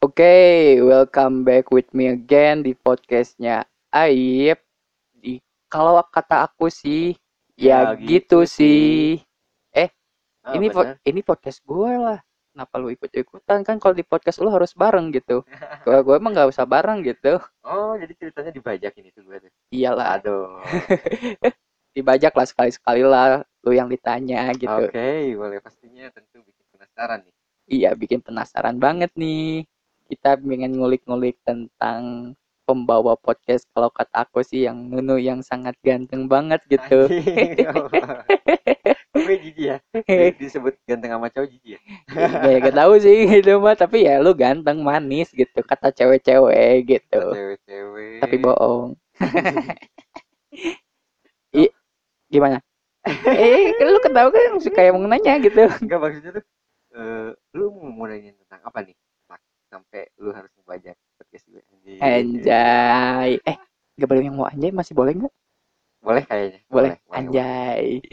Oke, welcome back with me again di podcastnya Aib. Di kalau kata aku sih, ya, Ya, gitu, gitu sih. Ah, ini po- ini podcast gue lah. Kenapa lu ikut ikutan kan? Kalau di podcast lu harus bareng gitu. Gue gue emang nggak usah bareng gitu. Oh, jadi ceritanya dibajak ini tuh gue tuh. Iyalah, Aduh. dibajak lah sekali sekali lah. Lu yang ditanya gitu. Oke, boleh pastinya tentu bikin penasaran nih. Iya, bikin penasaran banget nih. Kita pengen ngulik-ngulik tentang pembawa podcast. Kalau kata aku sih yang Nunu yang sangat ganteng banget gitu. Gue jijik ya. Di- Disebut ganteng sama cowok jijik ya. ya gak tahu sih gitu mah tapi ya lu ganteng manis gitu kata cewek-cewek gitu Cewek-cewek. tapi bohong I, gimana eh kan lu ketawa kan suka yang mau nanya gitu Enggak maksudnya tuh eh lu mau nanyain tentang apa nih? Sampai lu harus membajak podcast gue. Anjing. anjay eh gak boleh yang mau anjay masih boleh nggak Boleh kayaknya. boleh boleh. anjay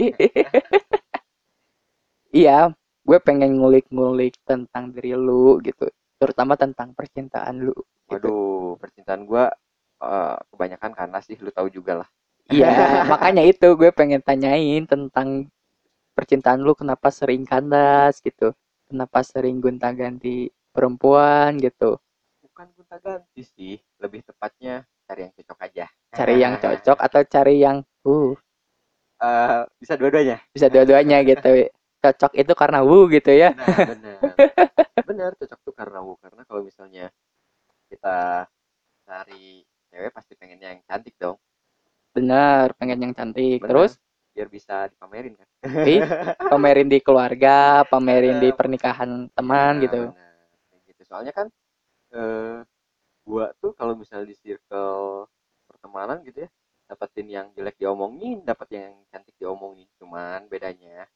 iya gue pengen ngulik-ngulik tentang diri lu gitu terutama tentang percintaan lu gitu. Waduh, percintaan gua eh, kebanyakan karena sih lu tahu juga lah. Iya, makanya itu gue pengen tanyain tentang percintaan lu kenapa sering kandas gitu. Kenapa sering gonta-ganti perempuan gitu. Bukan gonta ganti sih, lebih tepatnya cari yang cocok aja. Cari yang cocok atau cari yang uh Eh, bisa dua-duanya. bisa dua-duanya gitu. Cocok itu karena wuh gitu ya. Benar. benar, cocok tuh karena wu. Karena kalau misalnya kita cari cewek pasti pengennya yang cantik dong. Bener, pengen yang cantik. Bener. Terus Biar bisa dipamerin kan. Pamerin di keluarga, pamerin di pernikahan teman Nah, gitu. benar. Soalnya kan eh gua tuh kalau misalnya di circle pertemanan gitu ya, dapetin yang jelek diomongin, dapet yang cantik diomongin. Cuman bedanya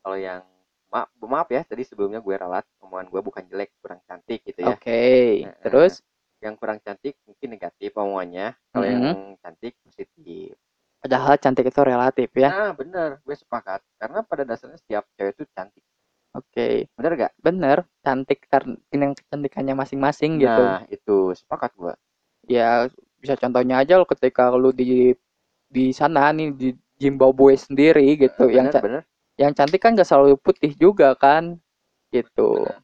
kalau yang maaf, maaf ya, tadi sebelumnya gue ralat omongan gue bukan jelek, kurang cantik gitu ya. Oke, Nah, terus Yang kurang cantik mungkin negatif omongannya, kalau Mhm. yang cantik positif. padahal cantik itu relatif ya. Nah, bener, gue sepakat. Karena pada dasarnya setiap cewek itu cantik. Oke, Bener gak? bener, cantik karena yang kecantikannya masing-masing gitu. Nah, itu sepakat gue. ya bisa contohnya aja lo ketika lu di di sana nih di Zimbabwe sendiri gitu yang bener, ca- bener. yang cantik kan gak selalu putih juga kan gitu Bener.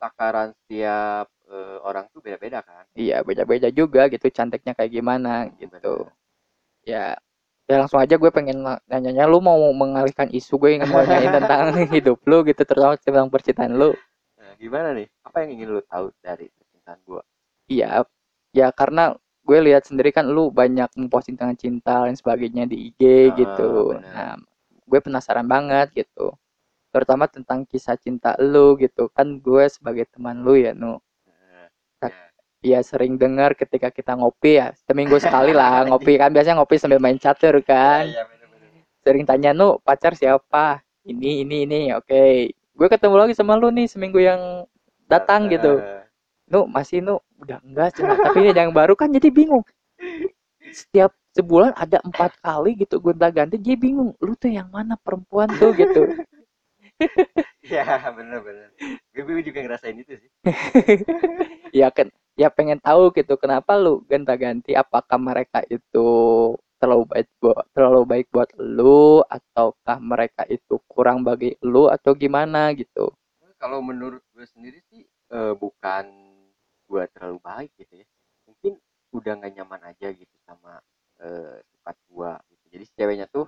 Takaran setiap eh, orang tuh beda-beda kan. iya beda-beda juga gitu cantiknya kayak gimana gitu Bener. ya ya langsung aja gue pengen na- nanyanya lu mau mengalihkan isu gue yang mau nanyain tentang hidup lu gitu terutama tentang percintaan lu Nah, gimana nih? Apa yang ingin lu tahu dari percintaan gue? iya ya karena gue lihat sendiri kan lu banyak memposting tentang cinta dan sebagainya di IG Ah, gitu. benar. Nah, gue penasaran banget gitu. Terutama tentang kisah cinta lu gitu. Kan gue sebagai teman lu ya, Nu. Nah, Ya sering dengar ketika kita ngopi ya, seminggu sekali lah ngopi kan biasanya ngopi sambil main catur kan. Iya, bener-bener. Sering tanya, "Nu, pacar siapa?" Ini ini ini. Oke. Gue ketemu lagi sama lu nih seminggu yang datang gitu. Nu masih Nu udah enggak cuma tapi ini yang baru kan jadi bingung setiap sebulan ada empat kali gitu gonta ganti dia bingung lu tuh yang mana perempuan tuh gitu Iya, bener-bener. Gue, gue juga ngerasain itu sih. ya kan ya pengen tahu gitu kenapa lu gonta ganti apakah mereka itu terlalu baik buat terlalu baik buat lu ataukah mereka itu kurang bagi lu atau gimana gitu Kalau menurut gue sendiri sih eh, bukan gue terlalu baik gitu ya. Mungkin udah nggak nyaman aja gitu sama eh, sifat gue. Gitu. Jadi si ceweknya tuh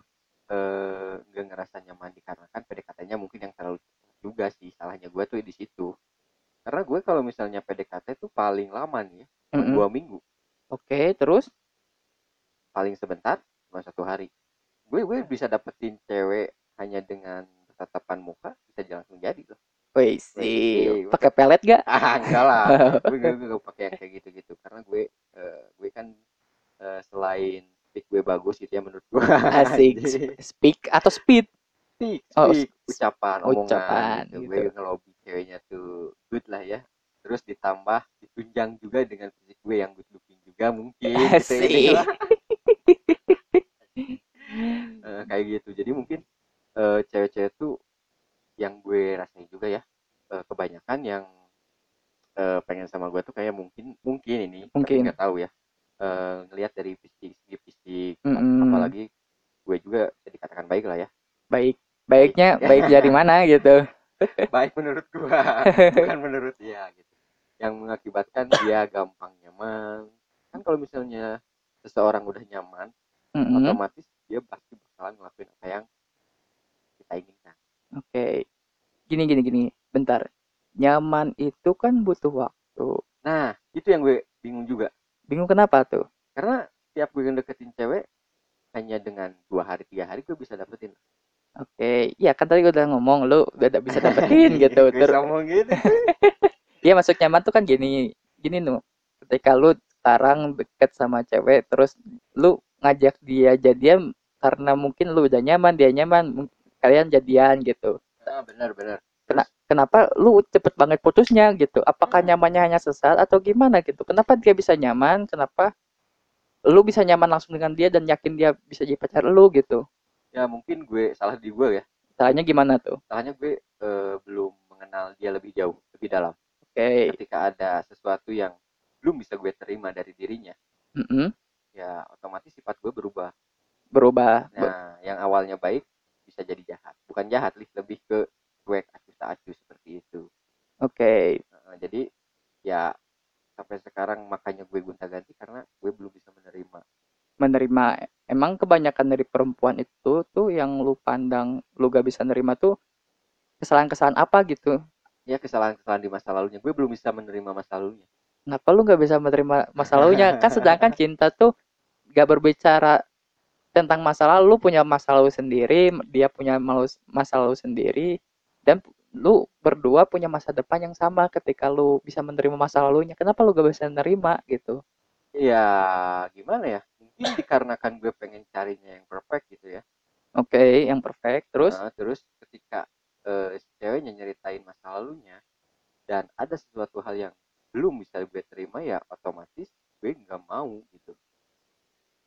eh, nggak ngerasa nyaman dikarenakan PDKT-nya mungkin yang terlalu juga sih. Salahnya gue tuh di situ. Karena gue kalau misalnya PDKT tuh paling lama nih ya, cuma Mm-mm. dua minggu. oke terus Paling sebentar, cuma satu hari. Gue gue bisa dapetin cewek hanya dengan tatapan muka bisa langsung jadi tuh. wih sih pakai pelet gak ah enggak lah gue gue gue pakai yang kayak gitu gitu karena gue eh, gue kan eh, selain speak gue bagus gitu ya menurut gue asik speak atau speed speak, Oh, speak, ucapan omongan ucapan, gitu. gitu. gue ngelobi ceweknya tuh good lah ya terus ditambah ditunjang juga dengan fisik gue yang good looking juga mungkin gitu ya. Eh, kayak gitu jadi mungkin eh, cewek-cewek tuh yang gue rasain juga ya eh, kebanyakan yang eh, pengen sama gue tuh kayak mungkin mungkin ini Mungkin. nggak tahu ya Eh, ngelihat dari fisik segi fisik Mm-mm. apalagi gue juga dikatakan baik lah ya Baik. Baiknya baik dari mana gitu. Baik menurut gua bukan menurut dia gitu yang mengakibatkan dia gampang nyaman kan kalau misalnya seseorang udah nyaman Mm-mm. otomatis dia pasti bakalan ngelakuin apa yang kita inginkan Oke. Gini gini gini. Bentar. Nyaman itu kan butuh waktu. nah itu yang gue bingung juga Bingung kenapa tuh? karena tiap gue deketin cewek hanya dengan dua hari tiga hari gue bisa dapetin Oke, iya kan tadi gue udah ngomong lu udah gak bisa dapetin gitu. Terus ngomong gitu Iya masuk nyaman tuh kan gini, gini nu. Ketika lu sekarang deket sama cewek, terus lu ngajak dia jadian karena mungkin lu udah nyaman, dia nyaman, kalian jadian gitu. ah, benar benar Kena- kenapa lu cepet banget putusnya gitu? Apakah Hmm. nyamannya hanya sesaat atau gimana gitu? Kenapa dia bisa nyaman? Kenapa lu bisa nyaman langsung dengan dia dan yakin dia bisa jadi pacar lu gitu? Ya mungkin gue salah di gue ya. Salahnya gimana tuh? salahnya gue eh, belum mengenal dia lebih jauh lebih dalam. Oke, ketika ada sesuatu yang belum bisa gue terima dari dirinya Mm-mm. ya otomatis sifat gue berubah. Berubah. Be- nah yang awalnya baik bisa jadi jahat. Bukan jahat lebih ke cuek acuh tak acuh seperti itu. Oke, Nah, jadi ya sampai sekarang makanya gue gonta ganti karena gue belum bisa menerima. Menerima emang kebanyakan dari perempuan itu tuh yang lu pandang lu gak bisa nerima tuh kesalahan-kesalahan apa gitu? Ya kesalahan-kesalahan di masa lalunya. Gue belum bisa menerima masa lalunya. Kenapa lu gak bisa menerima masa lalunya? Kan sedangkan cinta tuh gak berbicara tentang masa lalu. Lu punya masa lalu sendiri dia punya masa lalu sendiri dan lu berdua punya masa depan yang sama ketika lu bisa menerima masa lalunya. Kenapa lu gak bisa menerima gitu? Ya gimana ya mungkin dikarenakan gue pengen carinya yang perfect gitu ya. Oke yang perfect terus? Nah, terus ketika eh, si ceweknya nyeritain masa lalunya dan ada sesuatu hal yang belum bisa gue terima ya otomatis gue nggak mau gitu.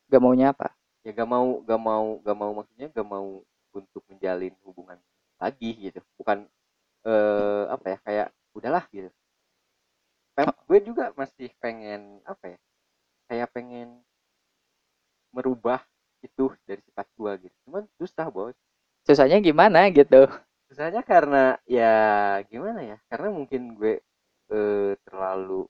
Gak maunya apa? Ya gak mau gak mau gak mau maksudnya gak mau untuk menjalin hubungan lagi gitu. Bukan eh apa ya kayak udahlah gitu. Pem- gue juga masih pengen apa ya kayak pengen merubah itu dari sifat gue gitu cuman susah bos susahnya gimana gitu susahnya karena ya gimana ya karena mungkin gue eh, terlalu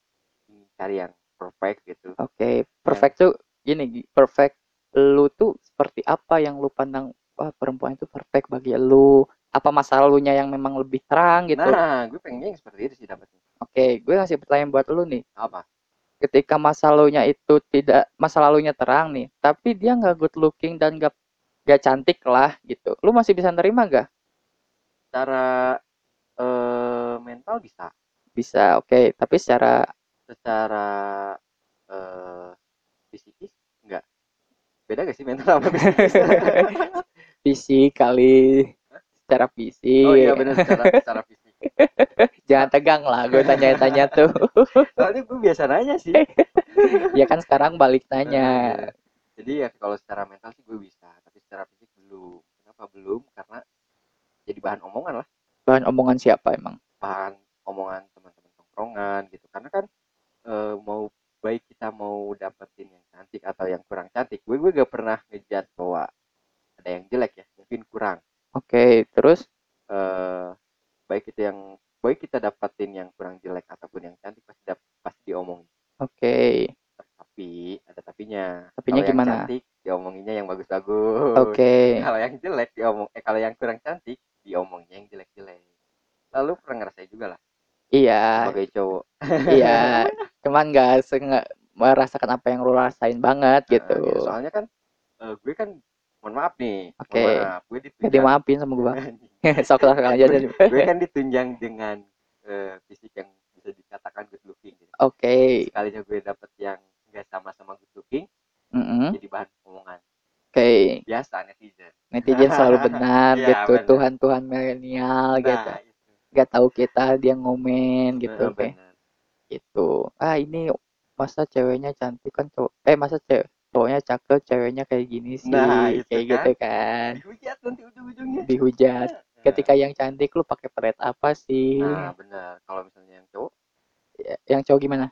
ingin cari yang perfect gitu Oke, perfect tuh gini, Gi. perfect lu tuh seperti apa yang lu pandang wah perempuan itu perfect bagi lu? Apa masa lalunya yang memang lebih terang gitu? nah gue pengennya yang seperti itu sih dapetnya Oke, gue ngasih pertanyaan buat lu nih. apa Ketika masa lalunya itu tidak masa lalunya terang nih, tapi dia nggak good looking dan nggak nggak cantik lah gitu. Lu masih bisa nerima gak? secara eh, mental bisa Bisa, oke. Tapi secara secara eh fisikis enggak beda gak sih mental sama fisikis fisik kali, secara fisik. oh iya benar secara secara Jangan tegang lah, gue tanya-tanya tuh. soalnya gue biasa nanya sih. Ya kan sekarang balik tanya. Eh, jadi ya kalau secara mental sih gue bisa tapi secara fisik belum. Kenapa belum? Karena jadi bahan omongan lah. Bahan omongan siapa emang? bahan omongan teman-teman tongkrongan gitu. Karena kan eh, mau baik kita mau dapetin yang cantik atau yang kurang cantik gue gue gak pernah ngejat bahwa ada yang jelek ya. Mungkin kurang. Oke, terus? Eh baik itu yang baik kita dapetin yang kurang jelek ataupun yang cantik pasti dap, pasti diomongin oke. tapi ada tapinya Tapinya yang gimana? cantik diomonginnya yang bagus-bagus Oke. kalau yang jelek diomong eh kalau yang kurang cantik diomonginnya yang jelek-jelek lalu pernah ngerasain juga lah Iya, sebagai cowok iya. Cuman nggak merasakan apa yang lu rasain banget Nah, gitu. soalnya kan eh, gue kan mohon maaf nih Oke. maaf gue ditunjang dimaafin sama gua. Sok sok aja gue kan ditunjang dengan eh, fisik yang bisa dikatakan good looking gitu. Oke. sekalinya gue dapet yang nggak sama-sama good looking Mm-mm. jadi bahan omongan Oke. biasa netizen Netizen selalu benar Iya, gitu. benar. Tuhan-tuhan milenial gitu. nah itu Gak tahu kita dia ngomen gitu. Oke. bener. Gitu. Ah ini masa ceweknya cantik kan cowok. Eh masa cewek cowoknya cakep, ceweknya kayak gini sih. Nah, itu kayak kan. gitu kan. dihujat nanti ujung-ujungnya Dihujat. Nah, Ketika yang cantik lu pakai peret apa sih? nah bener kalau misalnya yang cowok Ya, yang cowok gimana?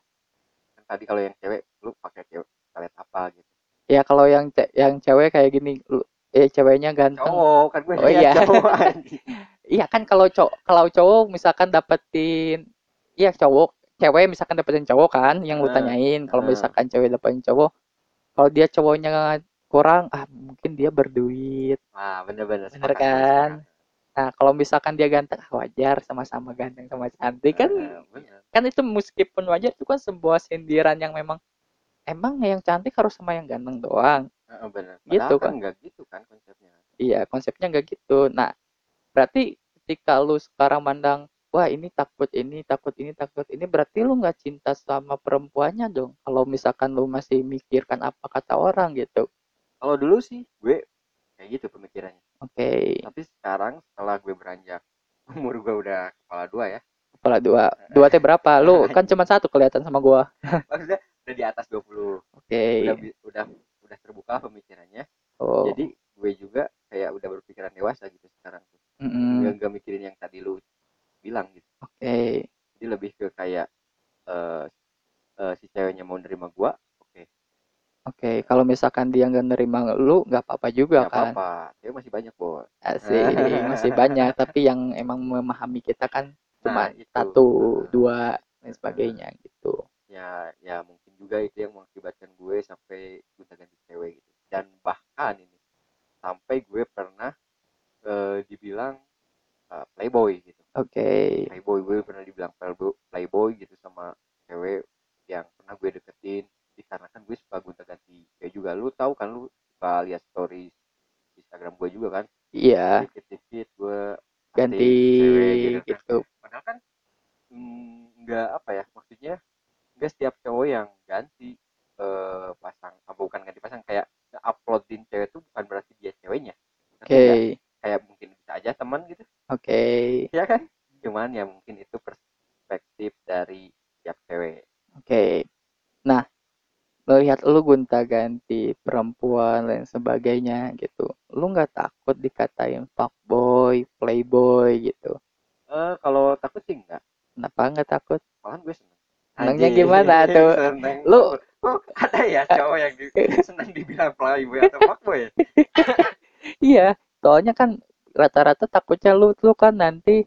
kan tadi kalau yang cewek lu pakai cewek pelet apa gitu Ya kalau yang ce- yang cewek kayak gini, lu- eh ceweknya ganteng. cowok kan gue Oh, iya. cowok. Iya kan kalau cowok kalau cowok misalkan dapetin iya cowok cewek misalkan dapetin cowok kan yang lu Nah, tanyain kalau nah. misalkan cewek dapetin cowok kalau dia cowoknya kurang ah mungkin dia berduit ah bener-bener Bener kan? nah kalau misalkan dia ganteng ah, wajar sama-sama ganteng sama cantik kan Ah, bener. kan itu meskipun wajar itu kan sebuah sindiran yang memang emang yang cantik harus sama yang ganteng doang Ah, bener Gitu, kan kan? nggak gitu kan konsepnya Iya, konsepnya nggak gitu. Nah, berarti ketika lu sekarang mandang, wah ini takut ini, takut ini, takut ini, berarti lu nggak cinta sama perempuannya dong. Kalau misalkan lu masih mikirkan apa kata orang gitu. kalau dulu sih gue kayak gitu pemikirannya Oke, tapi sekarang setelah gue beranjak umur gue udah kepala dua ya kepala dua. Dua teh berapa? Lu kan cuma satu kelihatan sama gua. maksudnya udah di atas 20 Oke. udah udah udah terbuka pemikirannya Oh. jadi gue juga kayak udah berpikiran dewasa gitu sekarang tuh mm-mm. nggak nggak mikirin yang tadi lu bilang gitu Oke. jadi lebih ke kayak eh eh, si ceweknya mau nerima gua oke Oke, kalau misalkan dia nggak nerima lu, nggak apa-apa juga nggak kan? apa-apa cewek masih banyak bos Asik, masih banyak. Tapi yang emang memahami kita kan cuma Nah, itu. satu, Nah. dua, dan sebagainya gitu. ya ya mungkin juga itu yang mengakibatkan gue sampai gonta ganti cewek gitu dan bahkan ini sampai gue pernah eh, dibilang eh, playboy gitu Oke. playboy gue pernah dibilang playboy, gitu sama cewek yang pernah gue deketin dikarenakan gue suka gonta ganti cewek juga lu tahu kan lu suka lihat stories Instagram gue juga kan Iya, dikit-dikit gue ganti cewek gitu kan. gitu. padahal kan mm, nggak apa ya maksudnya nggak setiap cowok yang ganti eh, pasang ah, bukan ganti pasang kayak uploadin cewek itu bukan berarti dia ceweknya Oke, nggak? kayak mungkin aja teman gitu oke. ya kan cuman ya mungkin itu perspektif dari tiap cewek Oke. Nah, melihat lu gonta-ganti perempuan dan sebagainya gitu. Lu nggak takut dikatain fuckboy, playboy gitu. eh kalau takut sih enggak Kenapa nggak takut? malahan gue seneng Senengnya gimana tuh? seneng. Lu- oh, ada ya cowok yang di, seneng dibilang playboy atau fuckboy ya? Iya, soalnya kan rata-rata takutnya lu lu kan nanti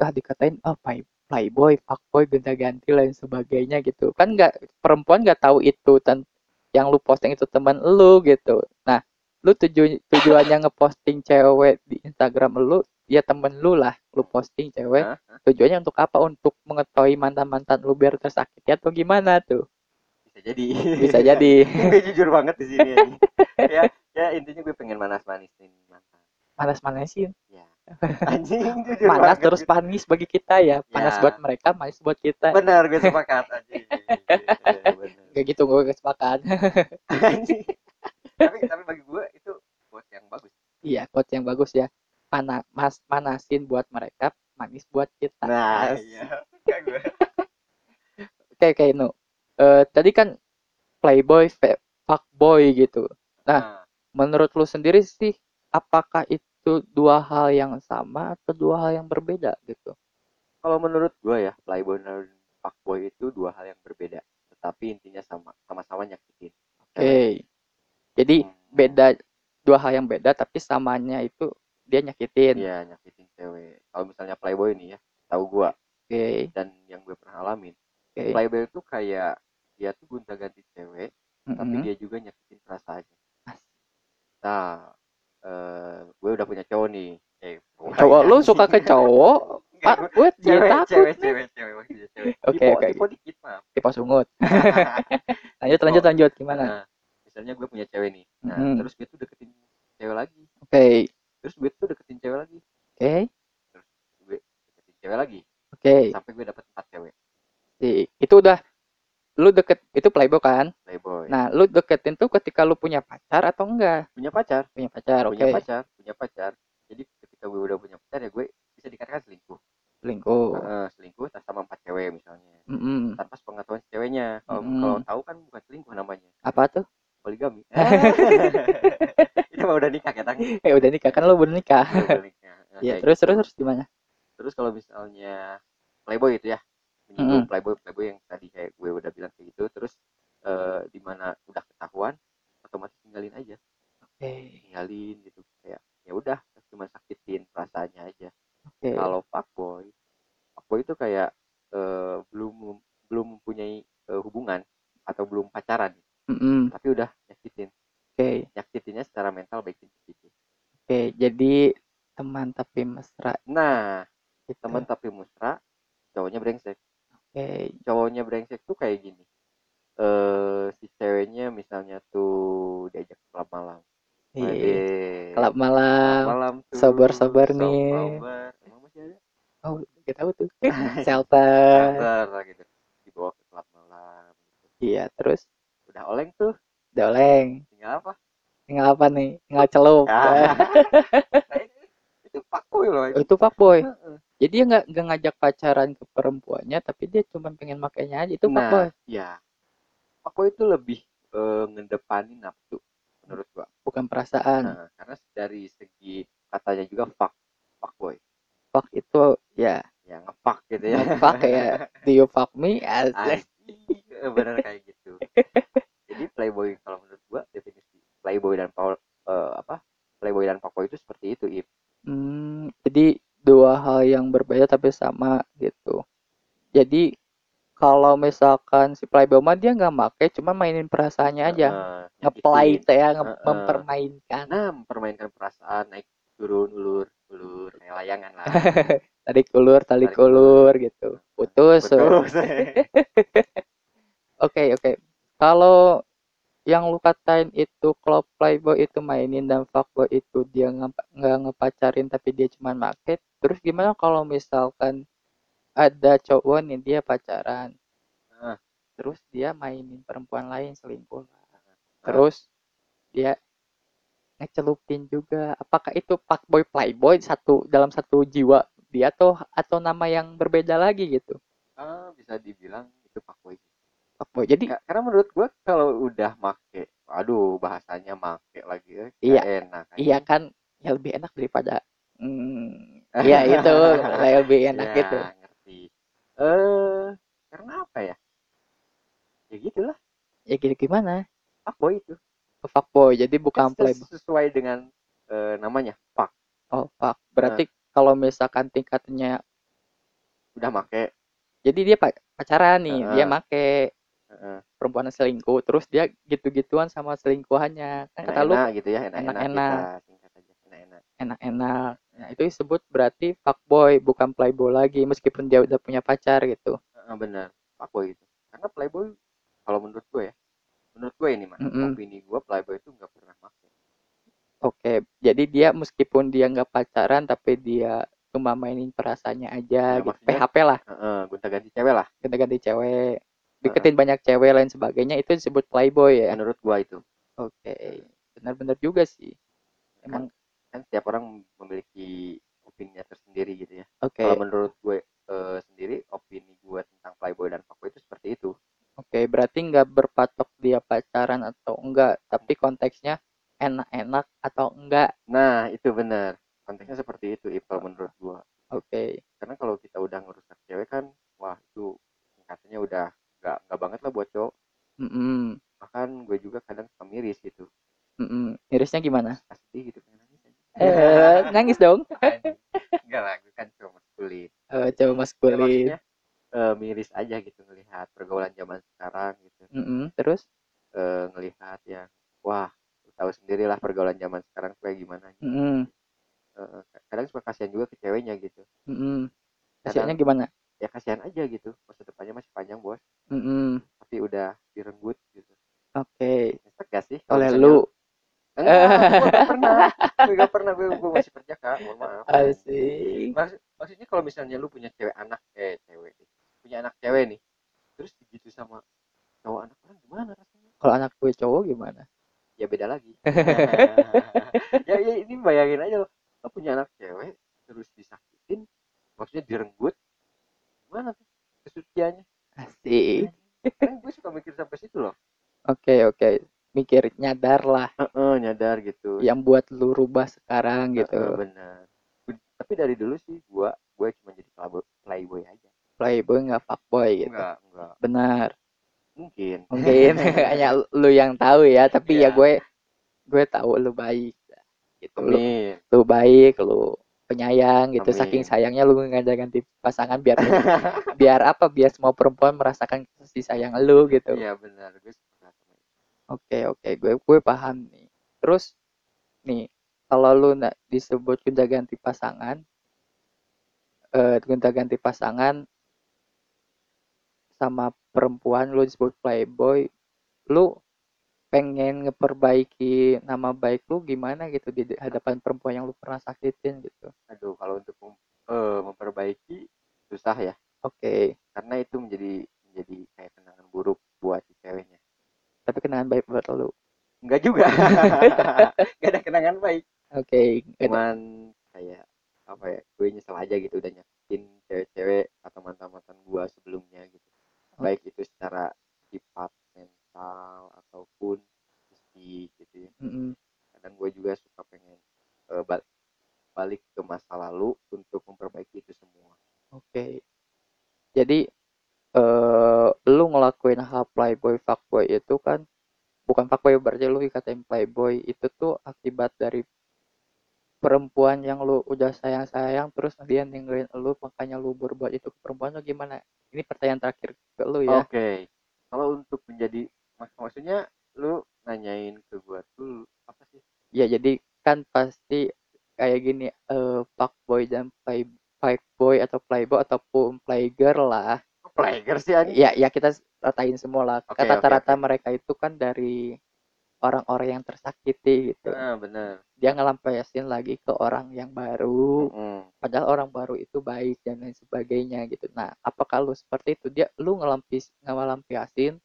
ah dikatain ah play, playboy, fuckboy, gonta-ganti lain sebagainya gitu. Kan nggak perempuan nggak tahu itu dan yang lu posting itu teman lu gitu. Nah, lu tuju, tujuannya ngeposting cewek di Instagram lu ya temen lu lah lu posting cewek. Tujuannya untuk apa? Untuk mengetahui mantan-mantan lu biar tersakiti atau gimana tuh? Bisa jadi. Bisa jadi. Gue jujur banget di sini anjing. ya ya intinya gue pengen manas manisin mantan manas-manasin ya anjing jujur manas banget. terus panis bagi kita ya. Panas Ya. buat mereka manis buat kita. Benar gue sepakat. Anjing Iya, kayak gitu gue kesepakat Anjing. tapi tapi bagi gue itu quote yang bagus. Iya quote yang bagus ya. Pana, mas manasin buat mereka manis buat kita. Nah iya. Oke oke no Eh, tadi kan playboy fuckboy gitu. Nah. menurut lu sendiri sih apakah itu dua hal yang sama atau dua hal yang berbeda gitu kalau menurut gue ya playboy dan fuckboy itu dua hal yang berbeda tetapi intinya sama sama-sama nyakitin oke jadi Hmm. beda dua hal yang beda tapi samanya itu dia nyakitin Iya nyakitin cewek. Kalau misalnya playboy nih ya, tahu gua oke dan yang gue pernah alamin. oke Playboy itu kayak dia tuh gonta ganti cewek, tapi Mm-mm. dia juga nyakitin perasaannya. As- Nah, eh, gue udah punya cowok nih. Eh, cowok lu suka ke cowok ah gue- cewek, takut cewek, cewek, cewek, cewek. Oke, oke, tipe dikit maaf. tipe sungut lanjut lanjut lanjut gimana Nah, misalnya gue punya cewek nih. Nah, terus gue tuh deketin cewek lagi. oke Terus gue tuh deketin cewek lagi. oke Gue deketin cewek lagi. oke Sampai gue dapet empat cewek. Si- itu udah lu deket itu playboy kan Playboy. nah lu deketin tuh ketika lu punya pacar atau enggak punya pacar. punya pacar oke punya pacar punya pacar jadi ketika gue udah punya pacar ya gue bisa dikatakan selingkuh selingkuh Heeh, selingkuh tas sama empat cewek misalnya Mm-mm. tanpa sepengetahuan si ceweknya kalau Mm-mm. kalau tahu kan bukan selingkuh namanya apa tuh mah udah nikah ya tang? Eh udah nikah. Kan lu udah nikah. Udah nikah. Nah, ya terus gitu. terus terus gimana? Terus kalau misalnya playboy itu ya. Menyinggung playboy playboy yang eh, belum belum mempunyai eh, hubungan atau belum pacaran Mm-mm. tapi udah nyakitin Oke, nyakitinnya secara mental baik sedikit oke. Jadi teman tapi mesra nah gitu. teman tapi mesra cowoknya brengsek Oke, cowoknya brengsek tuh kayak gini eh si ceweknya misalnya tuh diajak klub malam Iya. Wede. Kelab malam. malam tuh Sabar-sabar nih. sabar. emang masih ada Oh, kita tahu tuh. Shelter. Sabar lah gitu dibawa ke klub malam gitu. Iya, terus udah oleng tuh udah oleng. tinggal apa Tinggal apa nih? Tinggal celup. Ah. Nah, itu, itu pakui loh itu. itu fuckboy. Jadi dia nggak nggak ngajak pacaran ke perempuannya, tapi dia cuma pengen makainya aja. Itu fuckboy. nah ya pakui itu lebih eh, ngedepanin nafsu menurut gua Bukan perasaan. Nah, karena dari segi katanya juga fuck fuck boy Fuck itu ya ya ngefuck gitu ya fuck ya. Do you fuck me? Eh, bener kayak gitu jadi playboy kalau menurut gua definisi playboy dan Paul eh, apa playboy dan fuckboy itu seperti itu if Hmm, jadi dua hal yang berbeda tapi sama gitu. Jadi kalau misalkan si playboy mah dia nggak make, cuma mainin perasaannya aja, Heeh, ngeplay nyakitin. teh ya, nge- Heeh. mempermainkan. nah mempermainkan perasaan naik turun ulur ulur kayak layangan lah Tarik ulur, tarik Tarik ulur. ulur gitu. Putus. Putus. Oke, oke. Kalau yang lu katain itu klub playboy itu mainin dan fuckboy itu dia nggak ngepacarin tapi dia cuma make. Terus gimana kalau misalkan ada cowok nih dia pacaran, terus dia mainin perempuan lain selingkuh, terus dia ngecelupin juga. Apakah itu fuckboy playboy satu dalam satu jiwa dia atau atau nama yang berbeda lagi gitu? Ah, bisa dibilang itu fuckboy Fuckboy. Jadi Ka- karena menurut gua kalau udah make aduh bahasanya make lagi eh, nggak Iya. enak Iya kan, ya lebih enak daripada hmm, ya itu lebih enak Ya, gitu. ngerti eh karena apa ya ya gitulah Ya gitu gimana? fuckboy itu Fuckboy, jadi bukan playboy. sesuai dengan eh, namanya fuck Oh, fuck. Berarti kalau misalkan tingkatnya, udah make jadi dia pa- pacaran nih, dia Heeh. make Heeh. perempuan selingkuh, terus dia gitu-gituan sama selingkuhannya. Kan kata lu gitu ya enak-enak enak-enak. enak-enak. Nah, itu disebut berarti fuckboy, bukan playboy lagi, meskipun dia udah punya pacar gitu. Heeh, bener fuckboy itu karena playboy kalau menurut gue ya menurut gue ini mah Mm-mm. opini gue playboy itu nggak pernah make. Oke, jadi dia meskipun dia nggak pacaran, tapi dia cuma mainin perasaannya aja, Ya, gitu. PHP lah, Heeh, gonta-ganti cewek lah. Ganti-ganti cewek, deketin banyak cewek lain sebagainya, itu disebut playboy ya. menurut gua itu. Oke, benar-benar juga sih. Emang kan setiap orang memiliki opininya tersendiri gitu ya. Oke, kalau menurut gue eh, sendiri opini gue tentang playboy dan fuckboy itu seperti itu oke, berarti nggak berpatok dia pacaran atau enggak, tapi konteksnya enak-enak atau enggak. nah itu benar. Konteksnya seperti itu Ip, kalau menurut gua. Oke, karena kalau kita udah ngerusak cewek kan wah itu tingkatannya udah nggak nggak banget lah buat cowok. Mm bahkan gue juga kadang suka miris gitu. Mirisnya gimana? pasti gitu pengen nangis Eh, nangis dong. Enggak lah gue kan cuma maskulin. Eh, coba Ya, maskulin. maksudnya eh, miris aja gitu pergaulan zaman sekarang gitu Mm-mm, Terus? eh, ngelihat yang wah tahu sendiri lah pergaulan zaman sekarang kayak gimana gitu. Mm-mm, Eh, kadang suka kasihan juga ke ceweknya gitu mm-mm. Kasihannya gimana? ya kasihan aja gitu masa depannya masih panjang bos Mm-mm. tapi udah direnggut gitu Oke, Nyesek gak sih kalau oleh misalnya- lu. enggak gue gak pernah gue gak pernah gue, gue masih kerja kak mohon maaf Asik. Maksud, maksudnya kalau misalnya lu punya cewek anak eh cewek punya anak cewek nih terus begitu sama cowok anak orang gimana rasanya Kalau anak gue cowok gimana? ya beda lagi ya, ya ini bayangin aja lo lo punya anak cewek terus disakitin maksudnya direnggut gimana tuh kesuciannya Asik. kan gue suka mikir sampai situ loh Oke, oke. Mikir nyadar lah Heeh, nyadar gitu yang buat lu rubah sekarang gitu. benar tapi dari dulu sih gua gue cuma jadi playboy, aja Playboy nggak fuckboy gitu. enggak enggak Benar. mungkin Mungkin hanya lu yang tahu ya, tapi ya Iya. gue gue tahu lu baik. Gitu. Lu, Amin. lu baik, lu penyayang gitu saking Amin. sayangnya lu ganti-ganti pasangan biar biar apa biar semua perempuan merasakan kasih sayang lu gitu. Iya benar. Gue oke oke. Gue gue paham nih. Terus nih kalau lu nak disebut gonta ganti pasangan eh gonta ganti pasangan sama perempuan lu disebut playboy lu pengen ngeperbaiki nama baik lu gimana gitu di hadapan perempuan yang lu pernah sakitin gitu. Aduh kalau untuk mem- eh, memperbaiki susah ya. Oke. Karena itu menjadi menjadi kayak kenangan buruk buat si ceweknya. Tapi kenangan baik buat lu. Enggak juga enggak ada kenangan baik oke ada- cuman kayak apa ya gue nyesel aja gitu udah nyakitin cewek-cewek atau mantan-mantan gue sebelumnya gitu Oh. baik itu secara sifat mental ataupun fisik gitu ya Mm-mm. kadang gue juga suka pengen eh, ba- balik ke masa lalu untuk memperbaiki itu semua Oke. Jadi eh lu ngelakuin hal playboy fuckboy itu kan bukan fuckboy berarti lu dikatain playboy itu tuh akibat dari perempuan yang lu udah sayang-sayang terus dia ninggalin lu makanya lu berbuat itu ke perempuan lu gimana? Ini pertanyaan terakhir ke lu ya. oke kalau untuk menjadi mak- maksudnya lu nanyain ke gue tuh apa sih Ya jadi kan pasti kayak gini eh fuckboy dan play fuckboy atau playboy ataupun playgirl lah. Player sih anjing ya ya kita ratain semua lah. Oke, kata oke, rata oke. mereka itu kan dari orang-orang yang tersakiti gitu. Ah bener. Dia ngelampiasin lagi ke orang yang baru. Mm-mm. padahal orang baru itu baik dan lain sebagainya gitu. Nah apakah lu seperti itu? Dia lu ngelampis ngelampiasin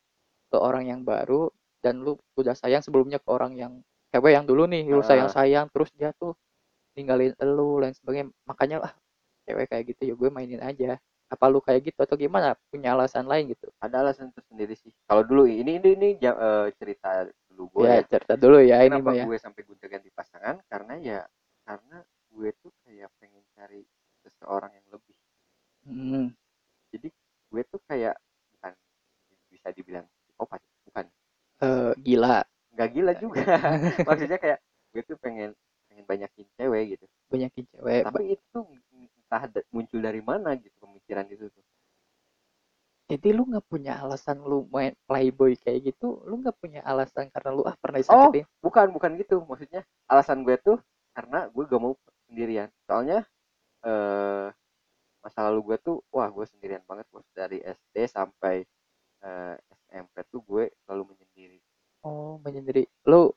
ke orang yang baru dan lu udah sayang sebelumnya ke orang yang cewek yang dulu nih lu Ah. sayang sayang terus dia tuh ninggalin lu lain sebagainya. Makanya ah cewek kayak gitu ya gue mainin aja. Apa lu kayak gitu atau gimana? Punya alasan lain gitu. Ada alasan tersendiri sih. Kalau dulu ini ini ini ja- eh, cerita dulu gue ya ya. cerita dulu ya ini kenapa ya. gue sampai gonta ganti pasangan? Karena ya karena gue tuh kayak pengen cari seseorang yang lebih. Hmm, jadi gue tuh kayak bukan bisa dibilang psikopat bukan. Eh, gila nggak gila juga. maksudnya kayak gue tuh pengen pengen banyakin cewek gitu. Banyakin cewek tapi itu entah muncul dari mana gitu pemikiran itu tuh jadi lu nggak punya alasan lu main playboy kayak gitu lu nggak punya alasan karena lu ah pernah Oh. disakitin. bukan bukan gitu. Maksudnya alasan gue tuh karena gue gak mau sendirian. Soalnya eh masa lalu gue tuh wah gue sendirian banget. Bos dari SD sampai eh, SMP tuh gue selalu menyendiri oh menyendiri. Lu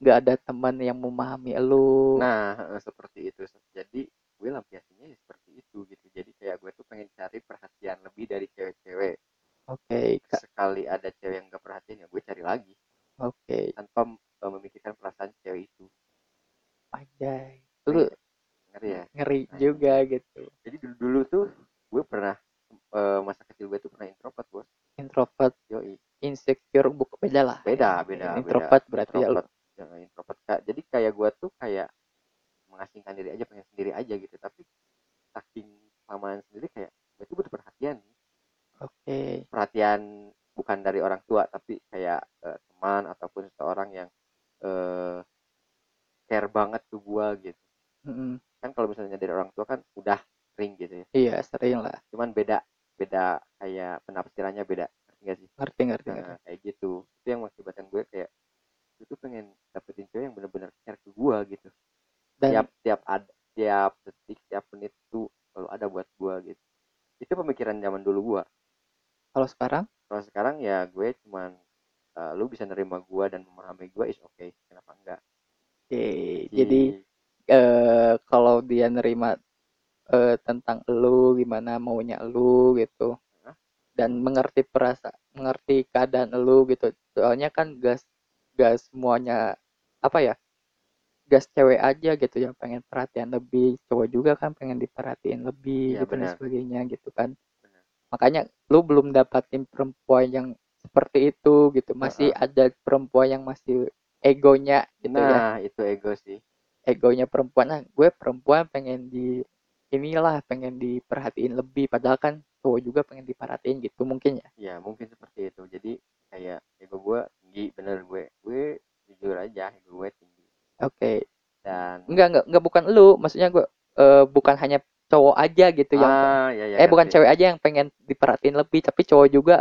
nggak ada teman yang memahami lu. Nah seperti itu. Jadi gue lampiasinnya ya seperti itu gitu. Jadi kayak gue tuh pengen cari perhatian lebih dari cewek-cewek. Oke Kak. sekali ada cewek yang gak perhatian ya gue cari lagi. Oke. Tanpa eh, memikirkan perasaan cewek itu. Anjay. Lu ngerti ya? Ngeri juga gitu. Jadi dulu dulu tuh gue pernah eh, masa kecil gue tuh pernah introvert bos. Introvert beda lah beda beda introvert beda. berarti ya lu introvert jangan introvert Kak. jadi kayak gue tuh kayak mengasingkan diri aja pengen sendiri aja gitu tapi saking kelamaan sendiri kayak gue tuh butuh perhatian oke perhatian bukan dari orang tua tapi kayak eh, teman ataupun seseorang yang eh care banget ke gue gitu Mm-mm. kan kalau misalnya dari orang tua kan udah sering gitu ya iya sering lah cuman beda beda kayak penafsirannya beda ngerti gak sih ngerti ngerti ngerti nah, kayak gitu itu yang mengakibatkan gue kayak gue tuh pengen dapetin cewek yang bener-bener care ke gue gitu dan tiap tiap ada tiap detik tiap menit tuh selalu ada buat gue gitu itu pemikiran zaman dulu gue kalau sekarang kalau sekarang ya gue cuman eh, lu bisa nerima gue dan memahami gue is okay kenapa enggak oke jadi Di- eh kalau dia nerima eh, tentang lu gimana maunya lu gitu. Dan mengerti perasa mengerti keadaan lu gitu. Soalnya kan gas gas semuanya apa ya gas cewek aja gitu yang pengen perhatian lebih cowok juga kan pengen diperhatiin lebih Iya, gitu dan sebagainya gitu kan. Benar. makanya lu belum dapatin perempuan yang seperti itu gitu. Masih Heeh. ada perempuan yang masih egonya gitu ya. Nah itu ego sih. Egonya perempuan. Nah gue perempuan pengen di inilah pengen diperhatiin lebih. Padahal kan cowok juga pengen diperhatiin gitu mungkin ya. Ya mungkin seperti itu. Jadi kayak ego gue tinggi bener gue. Gue jujur aja ego gue tinggi. Oke. Dan enggak enggak enggak bukan lu. Maksudnya gue eh, bukan hanya cowok aja gitu yang ah ya ya eh bukan ngerti. cewek aja yang pengen diperhatiin lebih tapi cowok juga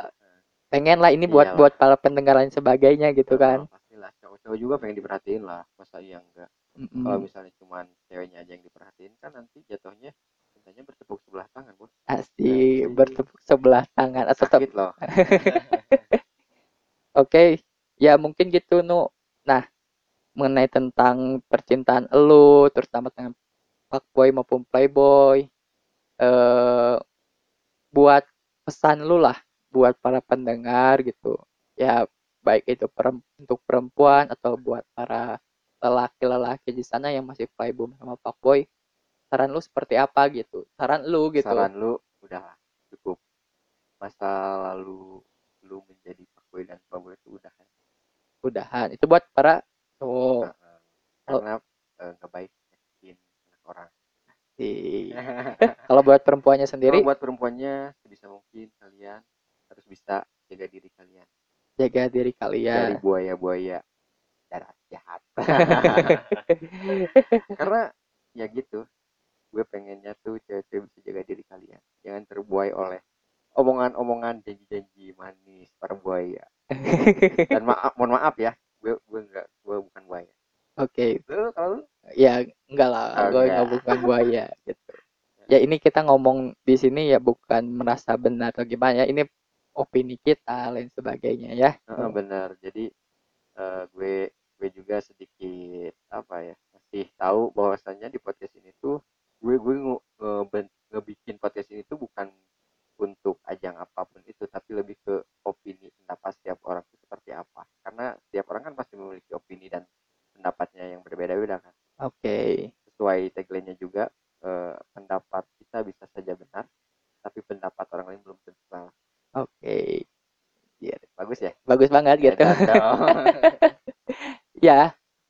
pengen lah. Ini buat Iyalah. buat para pendengar lain sebagainya gitu Ah, kan. pastilah. Cowok-cowok juga pengen diperhatiin lah masa iya enggak. Mm-mm. kalau misalnya cuman ceweknya aja yang diperhatiin kan nanti jatuhnya cintanya bertepuk sebelah tangan bos asik Asik. Bertepuk sebelah tangan atau sakit loh. Oke ya mungkin gitu nu. Nah mengenai tentang percintaan lu terutama dengan fuckboy maupun playboy eh buat pesan lu lah buat para pendengar gitu. Ya baik itu untuk perempuan atau buat para lelaki-lelaki di sana yang masih playboy sama fuckboy saran lu seperti apa gitu? Saran lu gitu. Saran lu udahlah cukup masa lalu lu menjadi fuckboy dan fuckboy itu udah kan? Udahan. Itu buat para cowok. Heeh. karena eh, nggak baik nyakitin orang. Sih kalau buat perempuannya sendiri? Kalau buat perempuannya sebisa mungkin kalian harus bisa jaga diri kalian. Jaga diri dari kalian buaya-buaya darat jahat. Karena ya gitu. Gue pengennya tuh cewek-cewek bisa jaga diri kalian. Jangan terbuai oleh omongan-omongan janji-janji manis para buaya. Dan maaf mohon maaf ya gue gue enggak gue bukan buaya. Oke. Lu kalau lu? Ya enggak lah Oh, gue enggak. nggak bukan buaya gitu. Ya ini kita ngomong di sini ya bukan merasa benar atau gimana ya ini opini kita lain sebagainya ya. Benar. Jadi eh, gue gue juga sedikit apa ya masih tahu bahwasannya di podcast ini tuh gue gue nge- ngeben- ngebikin podcast ini tuh bukan untuk ajang apa pun itu tapi lebih ke opini pendapat setiap orang itu seperti apa. Karena setiap orang kan pasti memiliki opini dan pendapatnya yang berbeda-beda kan. Oke. Sesuai tagline-nya juga eh, pendapat kita bisa saja benar tapi pendapat orang lain belum tentu salah. Oke. Bagus ya? Bagus banget gitu. Ya, dong. ya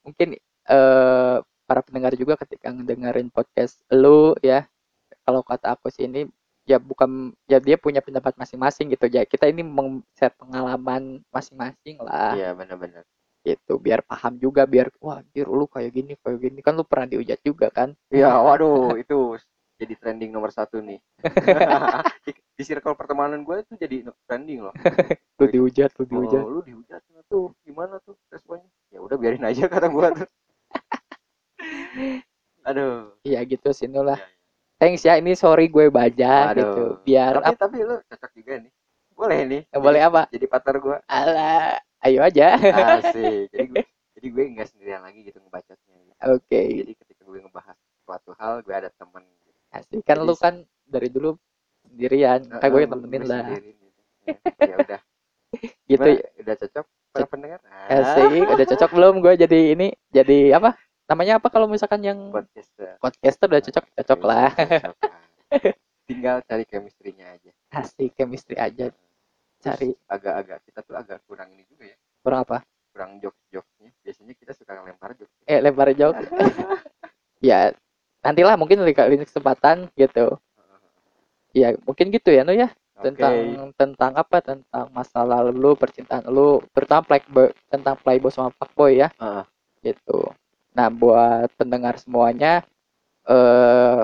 mungkin eh para pendengar juga ketika ngedengerin podcast lu ya kalau kata aku sih ini ya bukan ya dia punya pendapat masing-masing gitu ya kita ini share pengalaman masing-masing lah iya benar-benar gitu biar paham juga biar wah anjir lu kayak gini kayak gini kan lu pernah dihujat juga kan Iya, waduh, itu jadi trending nomor satu nih. di, di circle pertemanan gue itu jadi trending loh. lu dihujat lu dihujat Oh, lu dihujat nggak tuh, gimana tuh responnya? Ya udah biarin aja kata gue tuh. Aduh. iya gitu sih lah Ya, ya. Thanks ya ini sorry gue baca Aduh. gitu biar Tapi tapi lu cocok juga nih. Boleh nih. boleh apa Jadi partner gue. ala ayo aja Asik. Jadi gue jadi gue nggak sendirian lagi gitu ngebacotnya. gitu. oke Jadi ketika gue ngebahas suatu hal, gue ada temen. Gitu. asik kan Jadi- lu kan dari dulu sendirian kan gue Heeh, temenin gue lah sendiri gitu. Ya, ya udah. gitu Gimana? Udah cocok para pendengar? Ah, asik udah cocok belum gue jadi ini jadi apa namanya apa kalau misalkan yang podcast eh, podcaster udah cocok? Cocok lah. Tinggal cari chemistry-nya aja. Asik chemistry aja. Cari. Agak-agak kita tuh agak kurang ini juga ya. Kurang apa? Kurang jokes-jokesnya. Biasanya kita suka lempar jokes. Eh lempar jauh ya nantilah mungkin kali kesempatan gitu. Ya mungkin gitu ya nu ya. Tentang tentang apa? Tentang masa lalu lu percintaan lu terutama playboy tentang playboy sama fuckboy ya. Heeh. gitu nah buat pendengar semuanya eh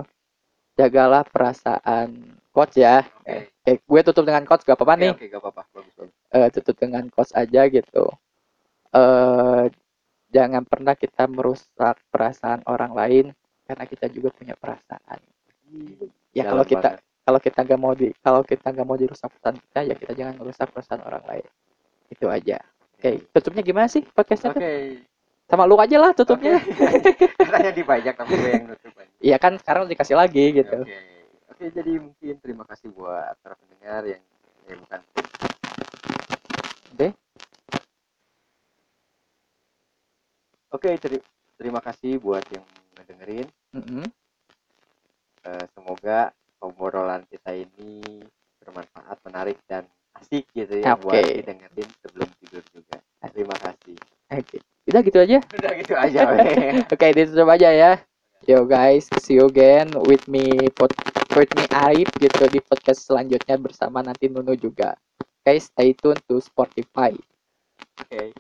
jagalah perasaan coach ya. Oke. Oke, gue tutup dengan coach gak apa-apa Oke, nih. oke gak apa-apa. Bagus bagus. Eh, tutup dengan coach aja gitu. Eh jangan pernah kita merusak perasaan orang lain karena kita juga punya perasaan. Ya kalau Dalam kita banget. kalau kita nggak mau di kalau kita nggak mau dirusak perasaan kita ya kita jangan merusak perasaan orang lain. Itu aja. Oke tutupnya gimana sih podcastnya oke. tuh sama lu aja lah tutupnya katanya dibajak tapi gue yang nutup aja iya kan sekarang dikasih lagi gitu oke oke jadi mungkin terima kasih buat para pendengar yang eh bukan Oke. oke teri- terima kasih buat yang ngedengerin Mm-mm. Eh, semoga obrolan kita ini bermanfaat, menarik dan asik gitu ya Oke. buat didengerin sebelum tidur juga. Terima kasih. oke udah gitu aja Udah gitu aja. Oke, ditutup aja ya. Yo guys, see you again with me pod, with me Arif gitu di podcast selanjutnya bersama nanti Nunu juga. Guys, stay tune to Spotify. Oke.